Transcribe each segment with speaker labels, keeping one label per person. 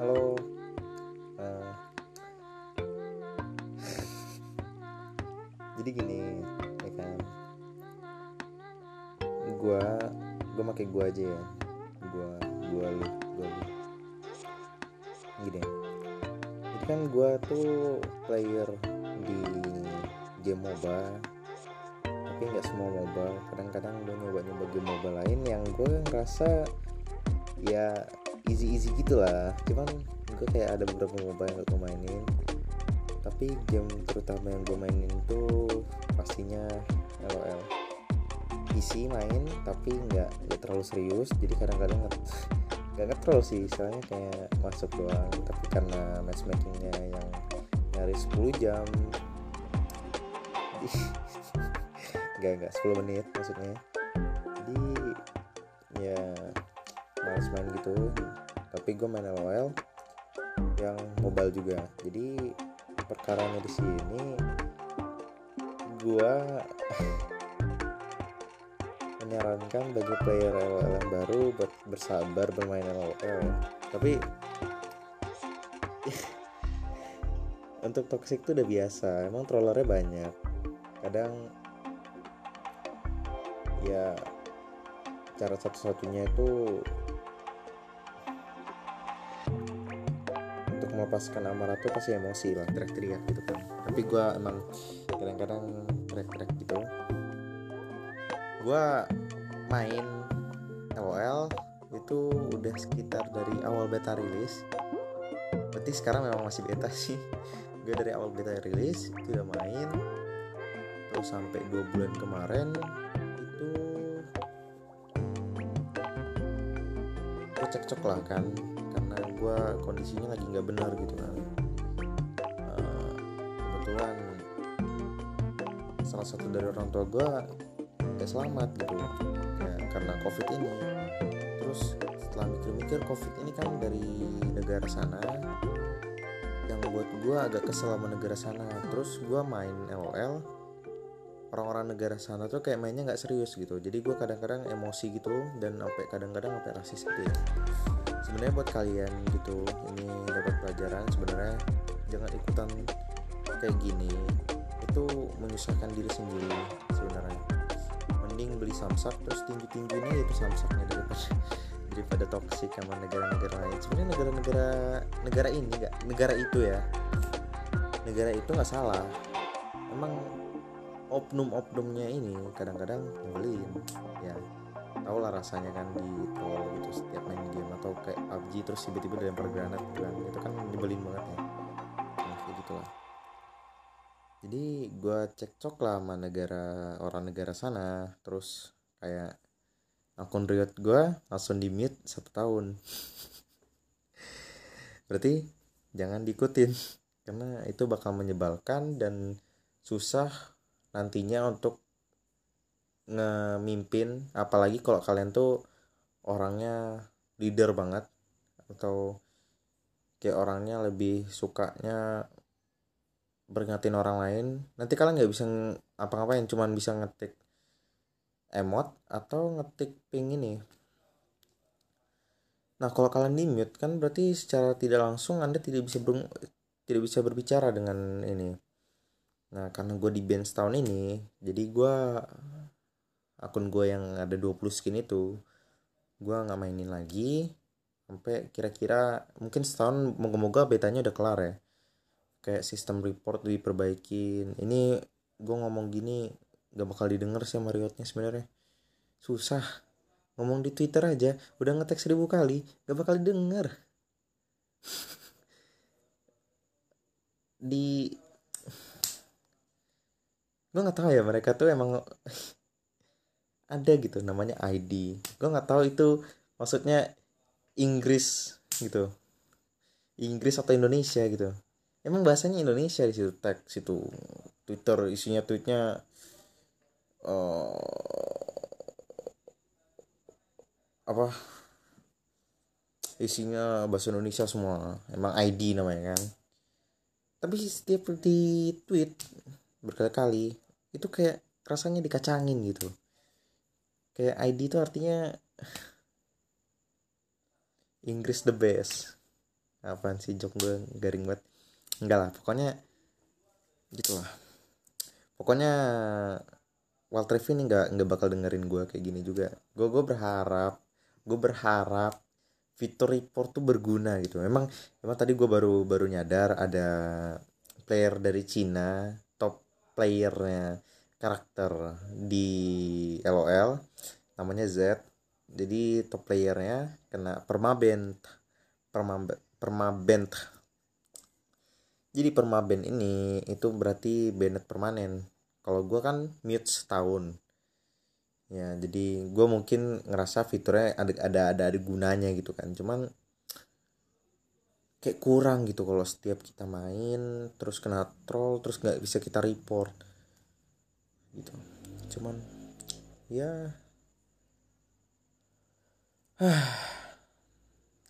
Speaker 1: halo. Uh, jadi gini ya kan. Gua gua pakai gua aja ya. Gua gua lu gua lu. Gini. Jadi kan gua tuh player di game mobile tapi nggak semua mobile kadang-kadang gue nyoba-nyoba game mobile lain yang gue ngerasa ya easy easy gitu lah cuman gue kayak ada beberapa mobile yang gue mainin. Tapi game terutama yang gue mainin tuh pastinya LOL PC main tapi nggak terlalu serius. Jadi kadang-kadang nggak ngetrol sih. Soalnya kayak masuk doang. Tapi karena matchmakingnya yang nyaris 10 jam. Nggak nggak 10 menit maksudnya. Jadi ya males main gitu tapi gue main LOL yang mobile juga. Jadi perkaranya di sini gue menyarankan bagi player LOL yang baru buat bersabar bermain LOL tapi untuk toxic tuh udah biasa. Emang trollernya banyak. Kadang ya cara satu-satunya itu melepaskan amarah tuh pasti emosi lah teriak-teriak gitu kan. Tapi gue emang kadang-kadang teriak-teriak gitu. Gue main LOL itu udah sekitar dari awal beta rilis. Berarti sekarang memang masih beta sih. Gue dari awal beta rilis itu udah main. Terus sampai dua bulan kemarin itu gue cekcok lah kan karena gue kondisinya lagi nggak benar gitu kan. Uh, kebetulan salah satu dari orang tua gue gak selamat gitu. Ya karena covid ini. Terus setelah mikir-mikir covid ini kan dari negara sana yang buat gue agak kesel sama negara sana. Terus gue main LOL orang-orang negara sana tuh kayak mainnya nggak serius gitu. Jadi gue kadang-kadang emosi gitu dan sampai kadang-kadang sampai rasis gitu ya sebenarnya buat kalian gitu ini dapat pelajaran sebenarnya jangan ikutan kayak gini. Itu menyusahkan diri sendiri sebenarnya. Mending beli samsak terus tinggi-tinggiin aja itu samsaknya daripada daripada toksik sama negara-negara lain. Sebenarnya negara-negara negara ini negara itu ya. Negara itu nggak salah. Emang oknum-oknumnya ini kadang-kadang nyebelin ya tau lah rasanya kan di troll gitu setiap main game atau kayak PUBG terus tiba-tiba dilempar granat kan itu kan nyebelin banget ya. Nah, kayak gitulah. Jadi gue cekcok lah sama negara orang negara sana terus kayak akun riot gue langsung di mute satu tahun. Berarti jangan diikutin karena itu bakal menyebalkan dan susah nantinya untuk ngemimpin apalagi kalau kalian tuh orangnya leader banget atau kayak orangnya lebih sukanya beringatin orang lain nanti kalian nggak bisa apa-ngapain cuman bisa ngetik emot atau ngetik ping ini. Nah kalau kalian di mute kan berarti secara tidak langsung anda tidak bisa ber, tidak bisa berbicara dengan ini. Nah karena gue di band setahun ini jadi gue akun gue yang ada 20 skin itu gue nggak mainin lagi sampai kira-kira mungkin setahun moga-moga betanya udah kelar ya. Kayak sistem report diperbaikin. Ini gue ngomong gini gak bakal didengar sih sama Riotnya sebenarnya. Susah. Ngomong di Twitter aja udah ngetek seribu kali gak bakal didengar. Di gue nggak tahu ya mereka tuh emang ada gitu namanya ID gue nggak tahu itu maksudnya Inggris gitu. Inggris atau Indonesia gitu. Emang bahasanya Indonesia di situ tag situ. Twitter isinya tweetnya uh, apa? Isinya bahasa Indonesia semua. Emang ID namanya kan. Tapi setiap di tweet berkali-kali itu kayak rasanya dikacangin gitu kayak ID itu artinya Inggris the best. Apaan sih jok gue garing banget. Enggak lah pokoknya gitulah pokoknya Walter ini nggak nggak bakal dengerin gue kayak gini juga. Gue gue berharap gue berharap fitur report tuh berguna gitu. Memang memang tadi gue baru baru nyadar ada player dari Cina top playernya karakter di LOL namanya Z. Jadi top playernya kena permabent permabent permabent. Jadi permaben ini itu berarti banned permanen. Kalau gue kan mute setahun. Ya jadi gue mungkin ngerasa fiturnya ada ada ada, ada gunanya gitu kan. Cuman kayak kurang gitu kalau setiap kita main terus kena troll terus nggak bisa kita report gitu. Cuman ya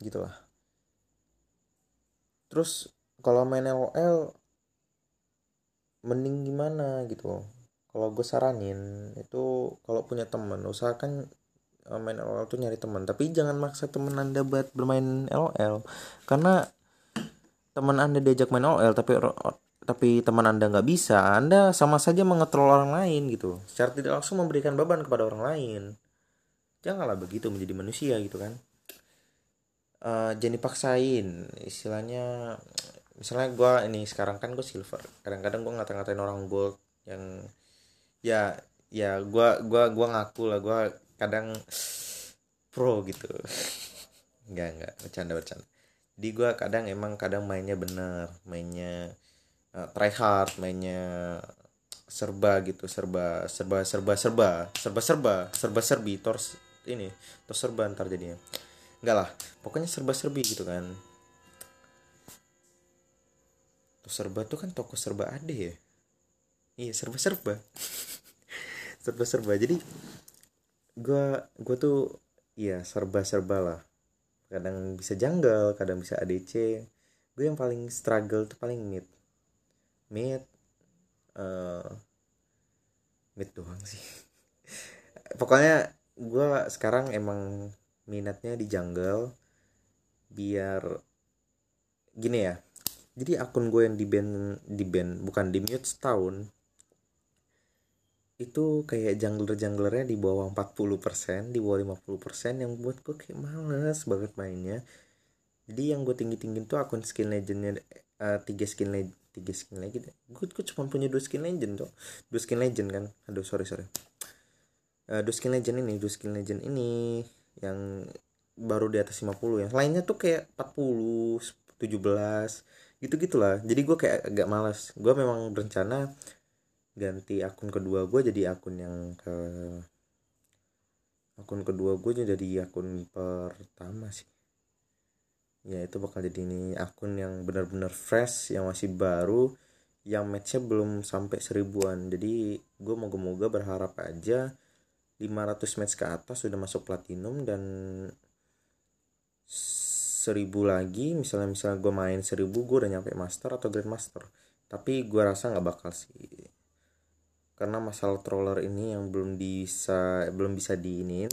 Speaker 1: gitulah. Terus kalau main LOL mending gimana gitu? Kalau gue saranin itu kalau punya teman usahakan eh, main LOL tuh nyari teman tapi jangan maksa teman anda buat bermain LOL karena teman anda diajak main LOL tapi tapi teman anda nggak bisa anda sama saja mengetrol orang lain gitu. Secara tidak langsung memberikan beban kepada orang lain. Janganlah begitu menjadi manusia gitu kan. Uh, jangan dipaksain istilahnya misalnya gue ini sekarang kan gue silver. Kadang-kadang gue ngata-ngatain orang gold yang ya ya gue gua gua ngaku lah gue kadang pro gitu. Nggak nggak bercanda bercanda. Di gue kadang emang kadang mainnya bener mainnya uh, try hard mainnya serba gitu serba serba serba serba serba serba serba serbi tors ini tors serba ntar jadinya. Enggak lah pokoknya serba serbi gitu kan. Toko serba tuh kan toko serba ada ya? Iya serba serba. Serba serba. Jadi gue gue tuh iya serba serba lah. Kadang bisa janggal kadang bisa ADC gue yang paling struggle tuh paling mid mid uh, mid doang sih. Pokoknya gue sekarang emang minatnya di jungle biar gini ya. Jadi akun gue yang di band di band bukan di mute setahun itu kayak jungler junglernya di bawah 40% di bawah 50% yang buat gue kayak males banget mainnya. Jadi yang gue tinggi tinggi tuh akun skin legendnya uh, tiga skin legend tiga skin legend. Gue, gue cuma punya dua skin legend tuh dua skin legend kan? Aduh sorry sorry. Uh, dua skin legend ini dua skin legend ini yang baru di atas 50 ya. Lainnya tuh kayak 40 17 gitu gitulah jadi gue kayak agak malas gue memang berencana ganti akun kedua gue jadi akun yang ke akun kedua gue jadi akun pertama sih ya itu bakal jadi ini akun yang benar-benar fresh yang masih baru yang matchnya belum sampai seribuan. Jadi gue moga-moga berharap aja 500 match ke atas sudah masuk platinum dan seribu lagi misalnya misalnya gue main seribu gue udah nyampe master atau grandmaster tapi gue rasa nggak bakal sih. Karena masalah troller ini yang belum bisa belum bisa diinin.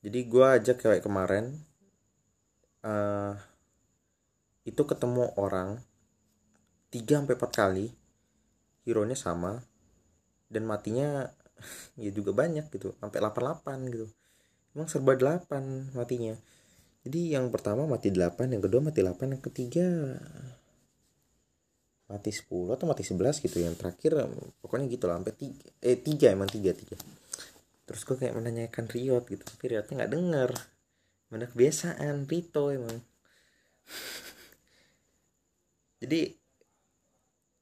Speaker 1: Jadi gue aja kayak kemarin uh, itu ketemu orang 3 sampai 4 kali hero nya sama dan matinya ya juga banyak gitu sampai 88 gitu. Emang serba 8 matinya. Jadi yang pertama mati 8 yang kedua mati 8 yang ketiga mati 10 atau mati 11 gitu. Yang terakhir pokoknya gitu lah sampai 3 eh 3 emang 3 3 terus gue kayak menanyakan Riot gitu tapi Riotnya nggak denger mana kebiasaan Rito emang. Jadi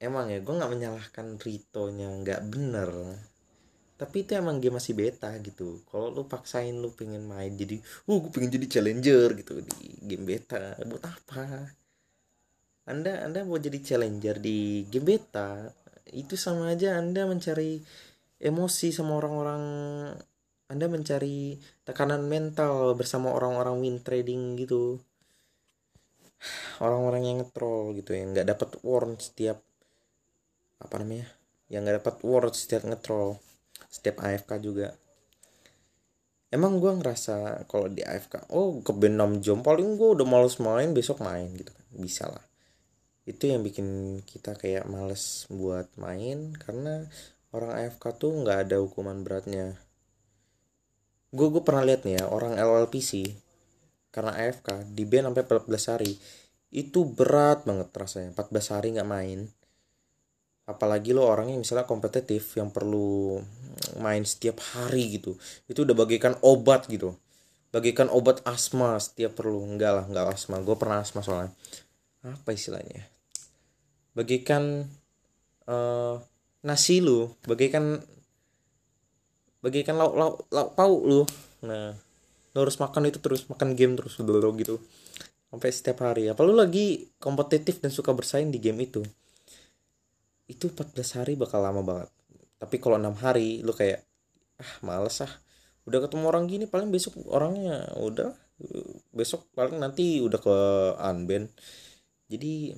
Speaker 1: emang ya gue nggak menyalahkan Rito-nya nggak bener. Tapi itu emang game masih beta gitu. Kalau lu paksain lu pengen main jadi uh gue pengen jadi challenger gitu di game beta. Buat apa? Anda anda mau jadi challenger di game beta itu sama aja anda mencari emosi sama orang-orang anda mencari tekanan mental bersama orang-orang win trading gitu. Orang-orang yang ngetrol gitu yang nggak dapat warn setiap apa namanya yang nggak dapat word setiap ngetrol setiap AFK juga. Emang gue ngerasa kalau di AFK oh ke 6 jam paling gue udah males main besok main gitu kan. Bisa lah. Itu yang bikin kita kayak males buat main karena orang AFK tuh nggak ada hukuman beratnya gue gue pernah lihat nih ya orang LLPC karena AFK di band sampai 14 hari itu berat banget rasanya 14 hari nggak main. Apalagi lo orangnya misalnya kompetitif yang perlu main setiap hari gitu itu udah bagikan obat gitu. Bagikan obat asma setiap perlu. Enggak lah enggak asma. Gue pernah asma soalnya. Apa istilahnya? Bagikan uh, nasi lu bagikan bagikan lauk lauk lauk pauk lu. Nah lo harus makan itu terus makan game terus dulu gitu. Sampai setiap hari. Apa lu lagi kompetitif dan suka bersaing di game itu. Itu 14 hari bakal lama banget. Tapi kalau enam hari lu kayak ah males ah. Udah ketemu orang gini paling besok orangnya udah. Besok paling nanti udah ke unban. Jadi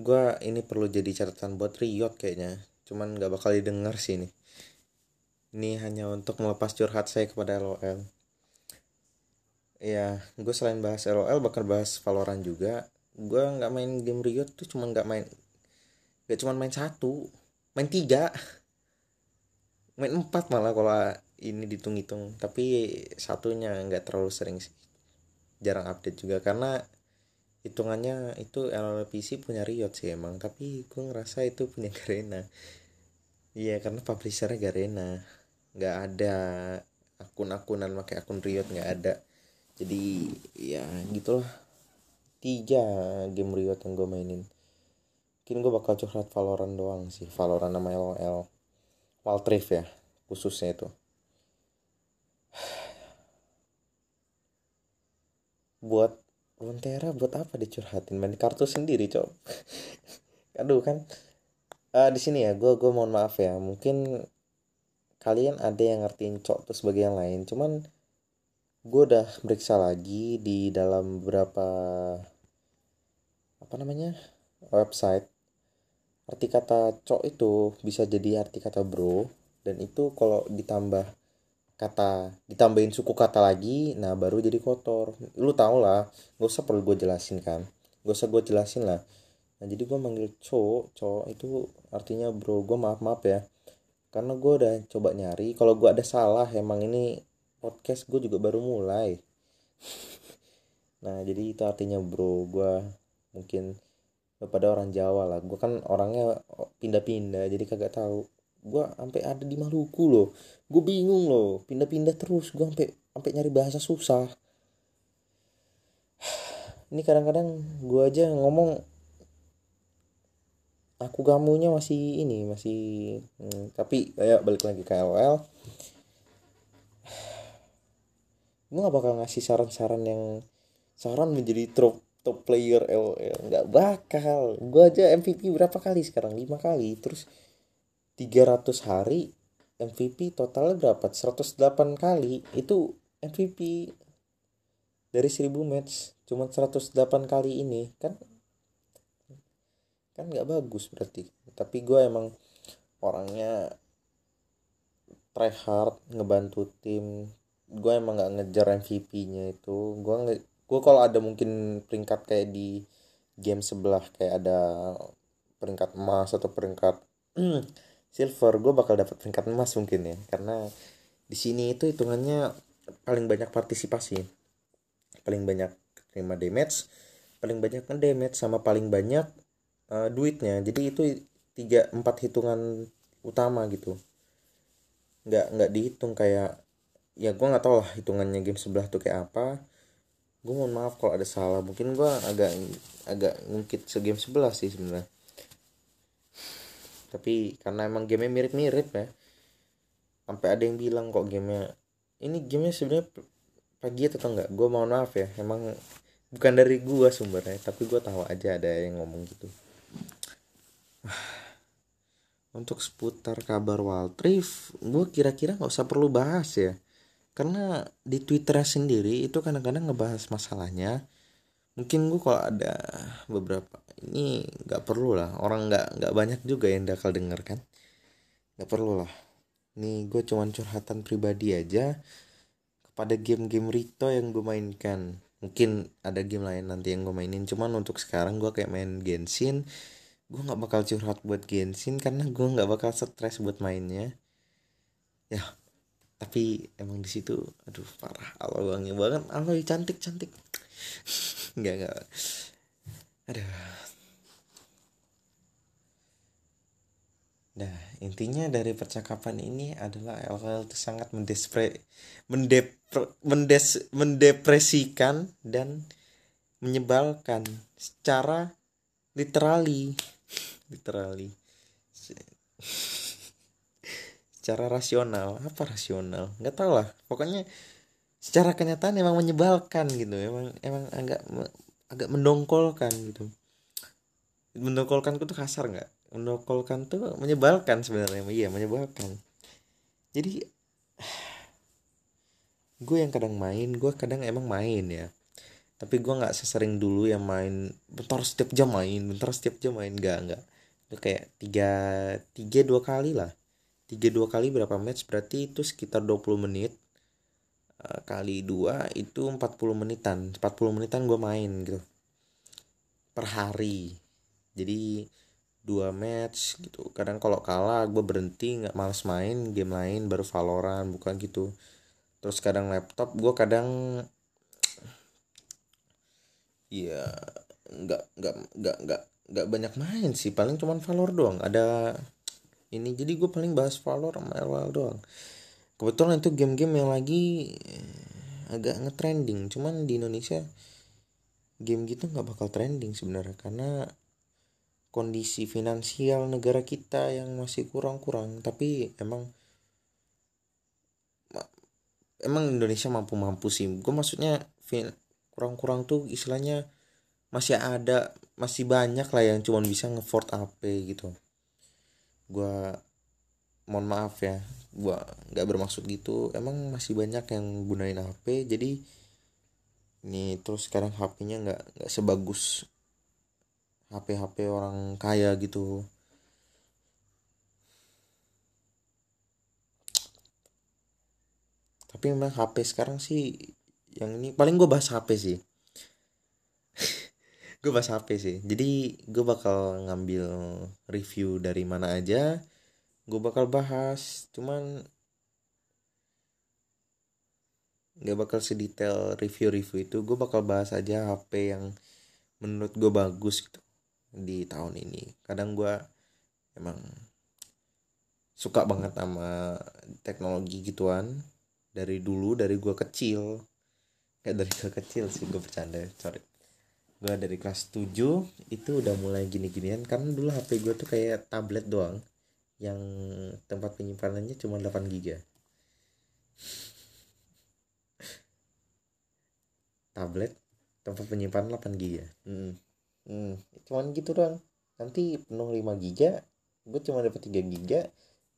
Speaker 1: gue ini perlu jadi catatan buat Riot kayaknya cuman nggak bakal didengar sih ini. Ini hanya untuk melepas curhat saya kepada LOL ya gue selain bahas LOL bakal bahas Valorant juga. Gue nggak main game Riot tuh cuma nggak main gak cuma main satu main tiga. Main empat malah kalau ini ditung-hitung tapi satunya nggak terlalu sering sih. Jarang update juga karena hitungannya itu LLPC punya Riot sih emang. Tapi gue ngerasa itu punya Garena iya karena publishernya Garena nggak ada akun-akunan pakai akun Riot nggak ada. Jadi ya gitulah. Tiga game Riot yang gue mainin. Mungkin gue bakal curhat Valorant doang sih. Valorant nama LOL Waltrif ya khususnya itu. Buat Runeterra buat apa dicurhatin? Main kartu sendiri cok. Aduh kan uh, di sini ya gue gue mohon maaf ya. Mungkin kalian ada yang ngertiin cok terus sebagai yang lain. Cuman gue udah meriksa lagi di dalam beberapa apa namanya website. Arti kata cok itu bisa jadi arti kata bro. Dan itu kalau ditambah kata ditambahin suku kata lagi nah baru jadi kotor. Lu tau lah gak usah perlu gue jelasin kan. Gak usah gue jelasin lah nah jadi gue manggil cok cok itu artinya bro gue maaf maaf ya karena gue udah coba nyari kalau gue ada salah emang ini podcast gue juga baru mulai. Nah jadi itu artinya bro gue mungkin pada orang Jawa lah gue kan orangnya pindah-pindah jadi kagak tahu. Gue sampai ada di Maluku loh gue bingung loh pindah-pindah terus gue sampai sampai nyari bahasa susah. Ini kadang-kadang gue aja ngomong aku kamunya masih ini masih hmm, tapi kayak balik lagi ke LOL gue gak bakal ngasih saran-saran yang saran menjadi top top player LOL nggak bakal. Gue aja MVP berapa kali sekarang? Lima kali. Terus 300 hari MVP totalnya berapa? 108 kali. Itu MVP dari 1000 match. Cuma 108 kali ini. Kan kan nggak bagus berarti. Tapi gue emang orangnya try hard ngebantu tim. Gue emang nggak ngejar MVP-nya itu. Gue gue kalau ada mungkin peringkat kayak di game sebelah kayak ada peringkat emas atau peringkat silver gue bakal dapat peringkat emas mungkin ya. Karena di sini itu hitungannya paling banyak partisipasi. Paling banyak terima damage paling banyak damage sama paling banyak uh, duitnya. Jadi itu tiga empat hitungan utama gitu. Nggak nggak dihitung kayak ya gue nggak tahu lah hitungannya game sebelah tuh kayak apa. Gue mohon maaf kalau ada salah. Mungkin gue agak agak ngungkit segame sebelah sih sebenarnya. Tapi karena emang gamenya mirip-mirip ya sampai ada yang bilang kok gamenya ini gamenya sebenarnya pagi atau enggak? Gue mohon maaf ya emang bukan dari gue sumbernya tapi gue tahu aja ada yang ngomong gitu untuk seputar kabar Waltrif gue kira-kira nggak usah perlu bahas ya. Karena di Twitter sendiri itu kadang-kadang ngebahas masalahnya. Mungkin gue kalau ada beberapa ini nggak perlu lah. Orang nggak nggak banyak juga yang bakal denger kan. Nggak perlu lah. Nih gue cuman curhatan pribadi aja kepada game-game Rito yang gue mainkan. Mungkin ada game lain nanti yang gue mainin. Cuman untuk sekarang gue kayak main Genshin gue nggak bakal curhat buat Genshin karena gue nggak bakal stres buat mainnya. Ya tapi emang di situ aduh parah Allah wangi banget. Allah cantik cantik. Nggak nggak. Aduh. Nah, intinya dari percakapan ini adalah LL itu sangat mendespre, mendepre, mendes, mendepresikan dan menyebalkan secara literally literally. Secara rasional apa rasional? Nggak tahu lah. Pokoknya secara kenyataan emang menyebalkan gitu. Emang emang agak agak mendongkolkan gitu. Mendongkolkan itu kasar nggak? Mendongkolkan tuh menyebalkan sebenarnya. Iya menyebalkan. Jadi gue yang kadang main gue kadang emang main ya. Tapi gue nggak sesering dulu yang main bentar setiap jam main bentar setiap jam main. Nggak nggak itu kayak tiga tiga dua kali lah. Tiga dua kali berapa match? Berarti itu sekitar 20 menit uh, kali dua itu 40 menitan. 40 menitan gue main gitu. Per hari. Jadi dua match gitu. Kadang kalau kalah gue berhenti nggak males main game lain baru Valorant bukan gitu. Terus kadang laptop gue kadang Iya, nggak nggak nggak nggak nggak banyak main sih paling cuman Valor doang. Ada ini jadi gue paling bahas Valor sama LOL doang. Kebetulan itu game-game yang lagi eh, agak ngetrending. Cuman di Indonesia game gitu nggak bakal trending sebenarnya karena kondisi finansial negara kita yang masih kurang-kurang. Tapi emang emang Indonesia mampu-mampu sih. Gue maksudnya kurang-kurang tuh istilahnya masih ada masih banyak lah yang cuma bisa ngefort AP gitu. Gua mohon maaf ya gua nggak bermaksud gitu. Emang masih banyak yang gunain HP jadi ini terus sekarang HP-nya nggak nggak sebagus HP-HP orang kaya gitu. Tapi memang HP sekarang sih yang ini paling gue bahas HP sih gue bahas HP sih. Jadi gue bakal ngambil review dari mana aja gue bakal bahas cuman nggak bakal sedetail review-review itu gue bakal bahas aja HP yang menurut gue bagus gitu di tahun ini. Kadang gue emang suka banget sama teknologi gituan dari dulu dari gue kecil. Kayak dari gue kecil sih gue bercanda sorry gue dari kelas 7 itu udah mulai gini-ginian. Karena dulu HP gue tuh kayak tablet doang. Yang tempat penyimpanannya cuma 8 giga. Tablet tempat penyimpanan 8 giga. Hmm. Hmm. cuman gitu doang. Nanti penuh 5 giga gue cuma dapat 3 giga.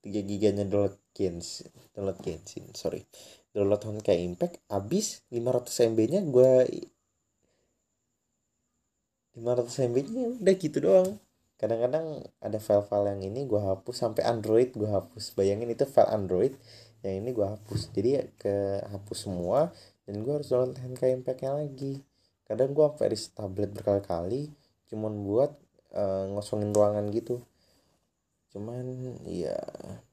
Speaker 1: 3 giganya download Genshin download Genshin sorry download Honkai Impact habis 500 MB nya gue 500 MB nya udah gitu doang. Kadang-kadang ada file-file yang ini gue hapus sampai Android gue hapus. Bayangin itu file Android yang ini gue hapus. Jadi ke hapus semua dan gue harus download Honkai Impact nya lagi. Kadang gue sampai tablet berkali-kali cuman buat uh, ngosongin ruangan gitu. Cuman ya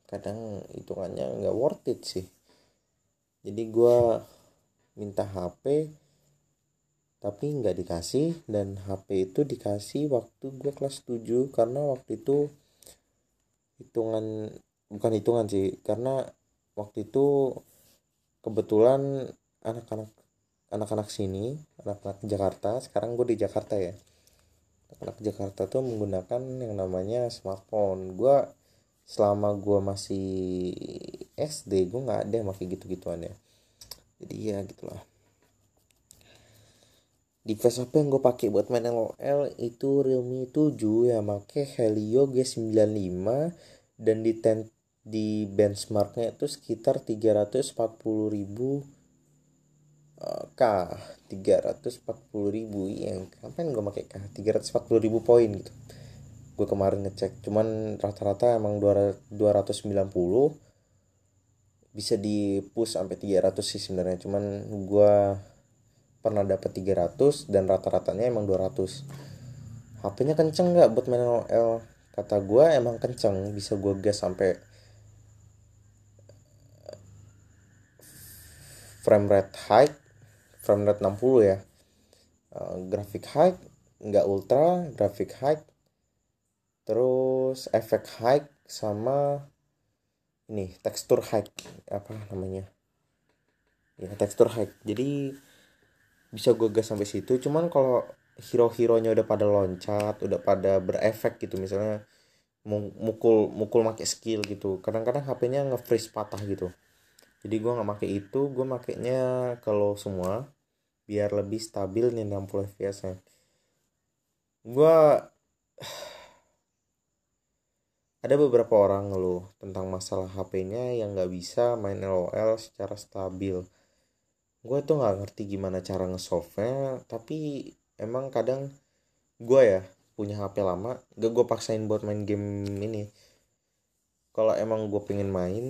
Speaker 1: kadang hitungannya nggak worth it sih. Jadi gue minta HP tapi nggak dikasih dan HP itu dikasih waktu gue kelas 7 karena waktu itu hitungan bukan hitungan sih karena waktu itu kebetulan anak-anak anak-anak sini anak-anak Jakarta sekarang gue di Jakarta ya. Anak-anak Jakarta tuh menggunakan yang namanya smartphone. Gue selama gue masih SD gue nggak ada yang pakai gitu-gituan ya. Jadi ya gitulah device apa yang gue pakai buat main LOL itu Realme 7 ya make Helio G95 dan di ten, di benchmarknya itu sekitar 340 ribu uh, K 340 ribu yang kapan gue pakai K 340 ribu poin gitu. Gue kemarin ngecek cuman rata-rata emang 290 bisa di push sampai 300 sih sebenarnya. Cuman gue pernah dapat 300 dan rata-ratanya emang 200 HP-nya kenceng nggak buat main LOL kata gue emang kenceng bisa gue gas sampai frame rate high frame rate 60 ya. Uh, grafik high nggak ultra grafik high. Terus efek high sama ini tekstur high apa namanya? Ya tekstur high. Jadi bisa gue gas sampai situ. Cuman kalau hero-heronya udah pada loncat udah pada berefek gitu misalnya mukul mukul make skill gitu. Kadang-kadang HP-nya nge-freeze patah gitu. Jadi gue nggak make itu gue makainya kalau semua biar lebih stabil nih 60 fps nya. Gue ada beberapa orang ngeluh tentang masalah HP-nya yang nggak bisa main LOL secara stabil. Gue tuh nggak ngerti gimana cara ngesolve-nya, tapi emang kadang gue ya punya HP lama, gak gue paksain buat main game ini. Kalau emang gue pengen main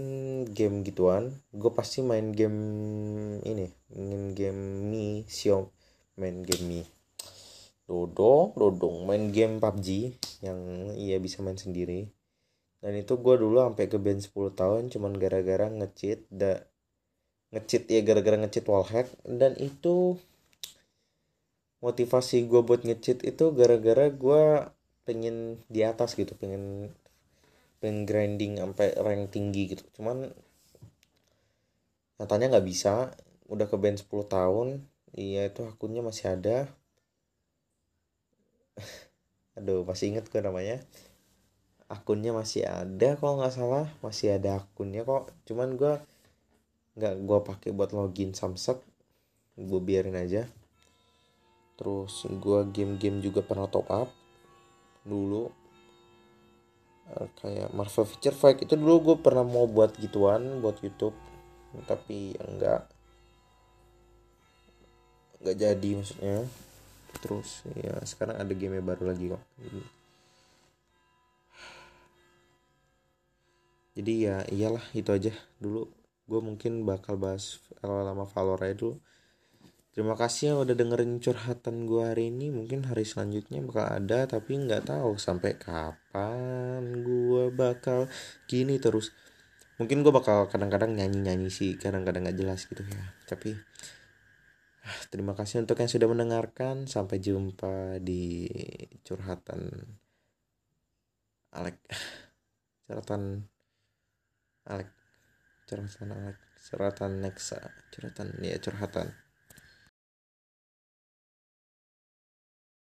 Speaker 1: game gituan, gue pasti main game ini, main game Mi, Xiaomi, main game Mi. Dodong, dodong, main game PUBG yang iya bisa main sendiri dan itu gue dulu sampai ke band 10 tahun cuman gara-gara ngecheat da ngecheat ya gara-gara ngecheat wallhack dan itu motivasi gue buat ngecheat itu gara-gara gue pengen di atas gitu pengen pengen grinding sampai rank tinggi gitu. Cuman nyatanya nggak bisa. Udah ke band 10 tahun iya itu akunnya masih ada. Aduh masih inget gue namanya. Akunnya masih ada kalau nggak salah masih ada akunnya kok. Cuman gue nggak gue pakai buat login Samsung. Gue biarin aja. Terus gue game-game juga pernah top up dulu. Uh, kayak Marvel Feature Fight itu dulu gue pernah mau buat gituan buat YouTube. Tapi enggak enggak jadi maksudnya. Terus ya sekarang ada game baru lagi kok. Jadi ya iyalah itu aja dulu gue mungkin bakal bahas lama Valorant dulu. Terima kasih yang udah dengerin curhatan gue hari ini. Mungkin hari selanjutnya bakal ada tapi nggak tahu sampai kapan gue bakal gini terus. Mungkin gue bakal kadang-kadang nyanyi-nyanyi sih kadang-kadang nggak jelas gitu ya. Tapi ah, terima kasih untuk yang sudah mendengarkan. Sampai jumpa di curhatan Alek. Curhatan Alek curhatan curhatan Nexa curhatan ya curhatan